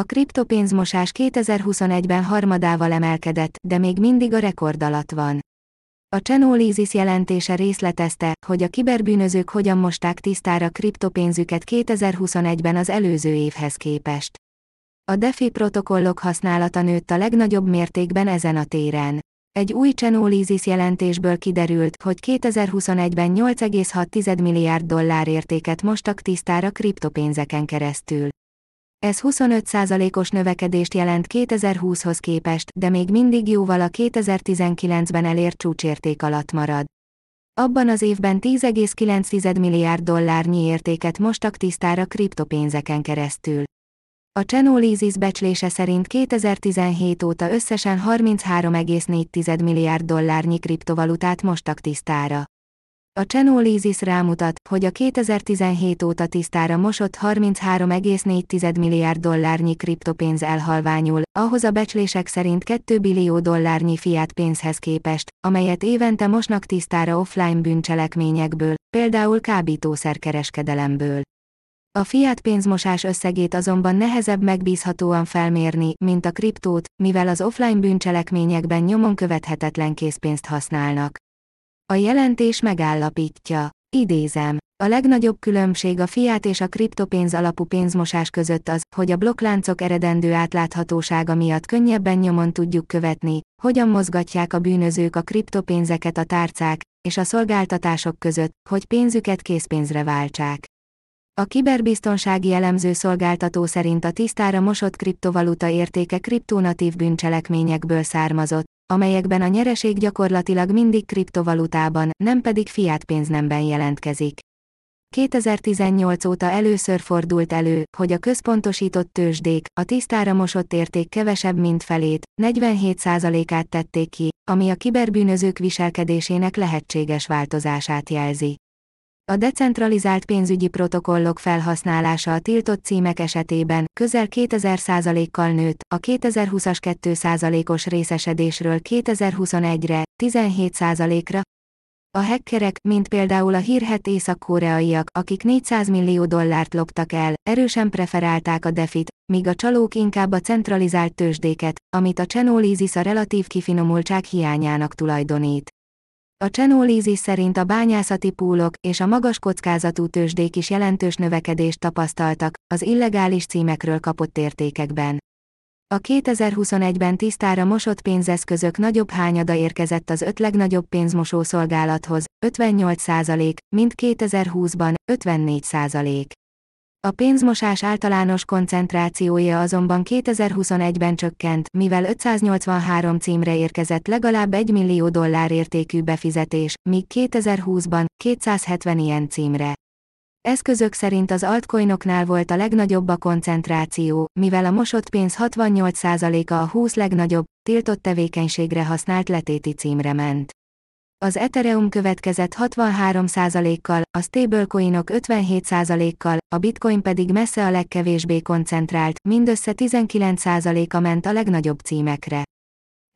A kriptopénzmosás 2021-ben harmadával emelkedett, de még mindig a rekord alatt van. A Chainalysis jelentése részletezte, hogy a kiberbűnözők hogyan mosták tisztára kriptopénzüket 2021-ben az előző évhez képest. A DeFi protokollok használata nőtt a legnagyobb mértékben ezen a téren. Egy új Chainalysis jelentésből kiderült, hogy 2021-ben 8,6 milliárd dollár értéket mostak tisztára kriptopénzeken keresztül. Ez 25%-os növekedést jelent 2020-hoz képest, de még mindig jóval a 2019-ben elért csúcsérték alatt marad. Abban az évben 10,9 milliárd dollárnyi értéket mostak tisztára kriptopénzeken keresztül. A Chainalysis becslése szerint 2017 óta összesen 33,4 milliárd dollárnyi kriptovalutát mostak tisztára. A Chainalysis rámutat, hogy a 2017 óta tisztára mosott 33,4 milliárd dollárnyi kriptopénz elhalványul, ahhoz a becslések szerint 2 billió dollárnyi fiat pénzhez képest, amelyet évente mosnak tisztára offline bűncselekményekből, például kábítószerkereskedelemből. A fiat pénzmosás összegét azonban nehezebb megbízhatóan felmérni, mint a kriptót, mivel az offline bűncselekményekben nyomon követhetetlen készpénzt használnak. A jelentés megállapítja, idézem, a legnagyobb különbség a fiát és a kriptopénz alapú pénzmosás között az, hogy a blokkláncok eredendő átláthatósága miatt könnyebben nyomon tudjuk követni, hogyan mozgatják a bűnözők a kriptopénzeket a tárcák és a szolgáltatások között, hogy pénzüket készpénzre váltsák. A kiberbiztonsági elemző szolgáltató szerint a tisztára mosott kriptovaluta értéke kriptonatív bűncselekményekből származott, amelyekben a nyereség gyakorlatilag mindig kriptovalutában, nem pedig fiat pénznemben jelentkezik. 2018 óta először fordult elő, hogy a központosított tőzsdék, a tisztára mosott érték kevesebb mint felét, 47%-át tették ki, ami a kiberbűnözők viselkedésének lehetséges változását jelzi. A decentralizált pénzügyi protokollok felhasználása a tiltott címek esetében közel 2000%-kal nőtt, a 2020-as 2%-os részesedésről 2021-re 17%-ra. A hackerek, mint például a hírhet észak-koreaiak, akik 400 millió dollárt loptak el, erősen preferálták a DeFit, míg a csalók inkább a centralizált tőzsdéket, amit a Chainalysis a relatív kifinomultság hiányának tulajdonít. A Chainalysis szerint a bányászati púlok és a magas kockázatú tőzsdék is jelentős növekedést tapasztaltak az illegális címekről kapott értékekben. A 2021-ben tisztára mosott pénzeszközök nagyobb hányada érkezett az öt legnagyobb pénzmosó szolgálathoz, 58%, mint 2020-ban, 54%. A pénzmosás általános koncentrációja azonban 2021-ben csökkent, mivel 583 címre érkezett legalább 1 millió dollár értékű befizetés, míg 2020-ban 270 ilyen címre. Eszközök szerint az altcoinoknál volt a legnagyobb a koncentráció, mivel a mosott pénz 68%-a a 20 legnagyobb, tiltott tevékenységre használt letéti címre ment. Az Ethereum következett 63%-kal, a stablecoinok 57%-kal, a bitcoin pedig messze a legkevésbé koncentrált, mindössze 19%-a ment a legnagyobb címekre.